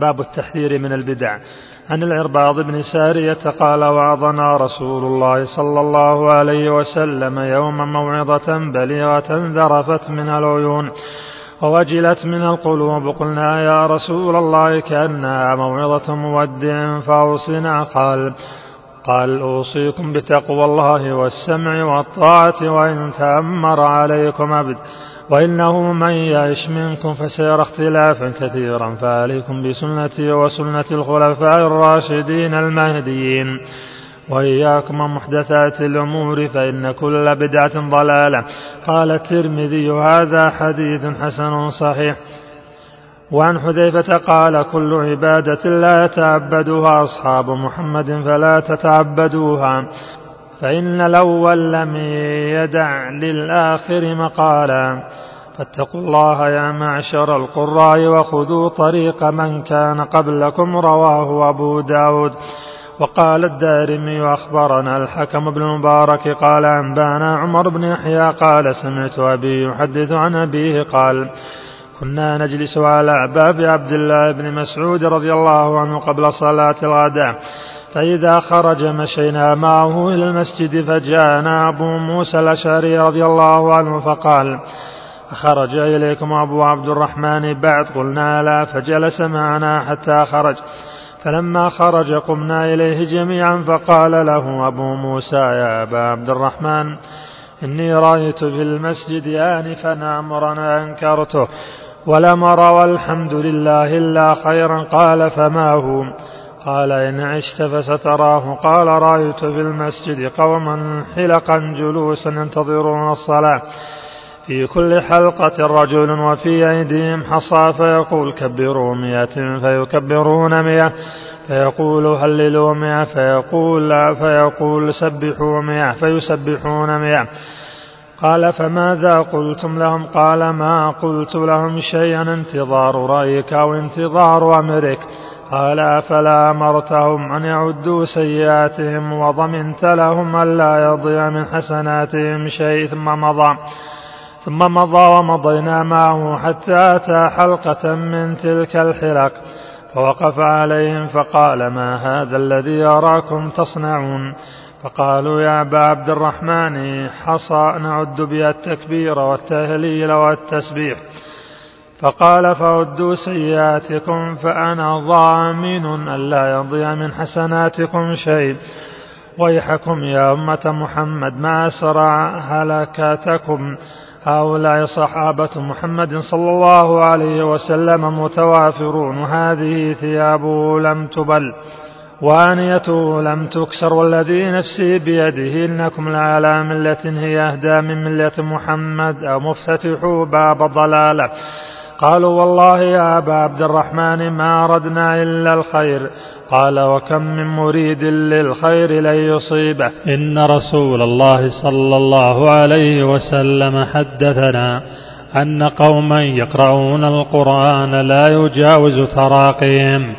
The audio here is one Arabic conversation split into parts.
باب التحذير من البدع. عن العرباض بن سارية قال وعظنا رسول الله صلى الله عليه وسلم يوما موعظة بليغة ذرفت من العيون ووجلت من القلوب قلنا يا رسول الله كأنها موعظة مودع فأوصنا قال قال أوصيكم بتقوى الله والسمع والطاعة وإن تأمر عليكم عبد. وإنه من يعش منكم فسيرى اختلافا كثيرا فعليكم بسنتي وسنة الخلفاء الراشدين المهديين. وإياكم محدثات الأمور فإن كل بدعة ضلالة. قال الترمذي هذا حديث حسن صحيح. وعن حذيفة قال كل عبادة لا يتعبدها أصحاب محمد فلا تتعبدوها. فإن الأول لم يدع للآخر مقالا. فاتقوا الله يا معشر القراء وخذوا طريق من كان قبلكم رواه أبو داود. وقال الدارمي أخبرنا الحكم بن المبارك قال أنبانا عمر بن يحيى قال سمعت أبي يحدث عن أبيه قال كنا نجلس على باب عبد الله بن مسعود رضي الله عنه قبل صلاة الغداء. فإذا خرج مشينا معه إلى المسجد فجاءنا أبو موسى الأشعري رضي الله عنه فقال خرج إليكم أبو عبد الرحمن بعد. قلنا لا. فجلس معنا حتى خرج. فلما خرج قمنا إليه جميعا فقال له أبو موسى يا أبا عبد الرحمن إني رأيت في المسجد آنفا أمرا أنكرته ولم أر والحمد لله إلا خيرا. قال فما هو؟ قال إن عشت فستراه. قال رأيت في المسجد قوما حلقا جلوسا ينتظرون الصلاة. في كل حلقة رجل وفي أيديهم حصى فيقول كبروا مئة فيكبرون مئة. فيقول هللوا مئة. فيقول فيقول سبحوا مئة. فيسبحون مئة. قال فماذا قلتم لهم؟ قال ما قلت لهم شيئا. انتظار رأيك أو انتظار أمرك. قال أفلا أمرتهم أن يعدوا سيئاتهم وضمنت لهم ألا يضيع من حسناتهم شيء ثم مضى ثم مضى ومضينا معه حتى أتى حلقة من تلك الحلق فوقف عليهم فقال ما هذا الذي أراكم تصنعون؟ فقالوا يا أبا عبد الرحمن حصى نعد بها التكبير والتهليل والتسبيح. فقال فعدوا سيئاتكم فأنا ضامن ألا يضيع من حسناتكم شيء. ويحكم يا أمة محمد ما أسرع هلكاتكم. هؤلاء صحابة محمد صلى الله عليه وسلم متوافرون. وهذه ثيابه لم تبل وآنيته لم تكسر. والذي نفسي بيده إنكم لعلى ملة هي أهدى من ملة محمد. أو مفتتحوا باب ضلالة. قالوا والله يا أبا عبد الرحمن ما أردنا إلا الخير. قال وكم من مريد للخير لن يصيبه. إن رسول الله صلى الله عليه وسلم حدثنا أن قوما يقرؤون القرآن لا يجاوز تراقيهم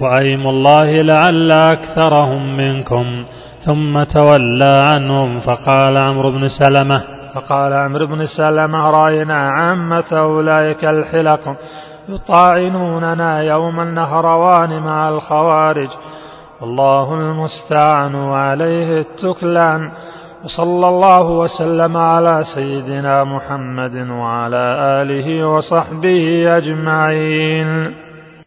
وأيم الله لعل أكثرهم منكم ثم تولى عنهم فقال عمرو بن سلمة فقال عمرو بن سلمة رأينا عامة أولئك الحلق يطاعنوننا يوم النهروان مع الخوارج. والله المستعان وعليه التكلان. وصلى الله وسلم على سيدنا محمد وعلى آله وصحبه أجمعين.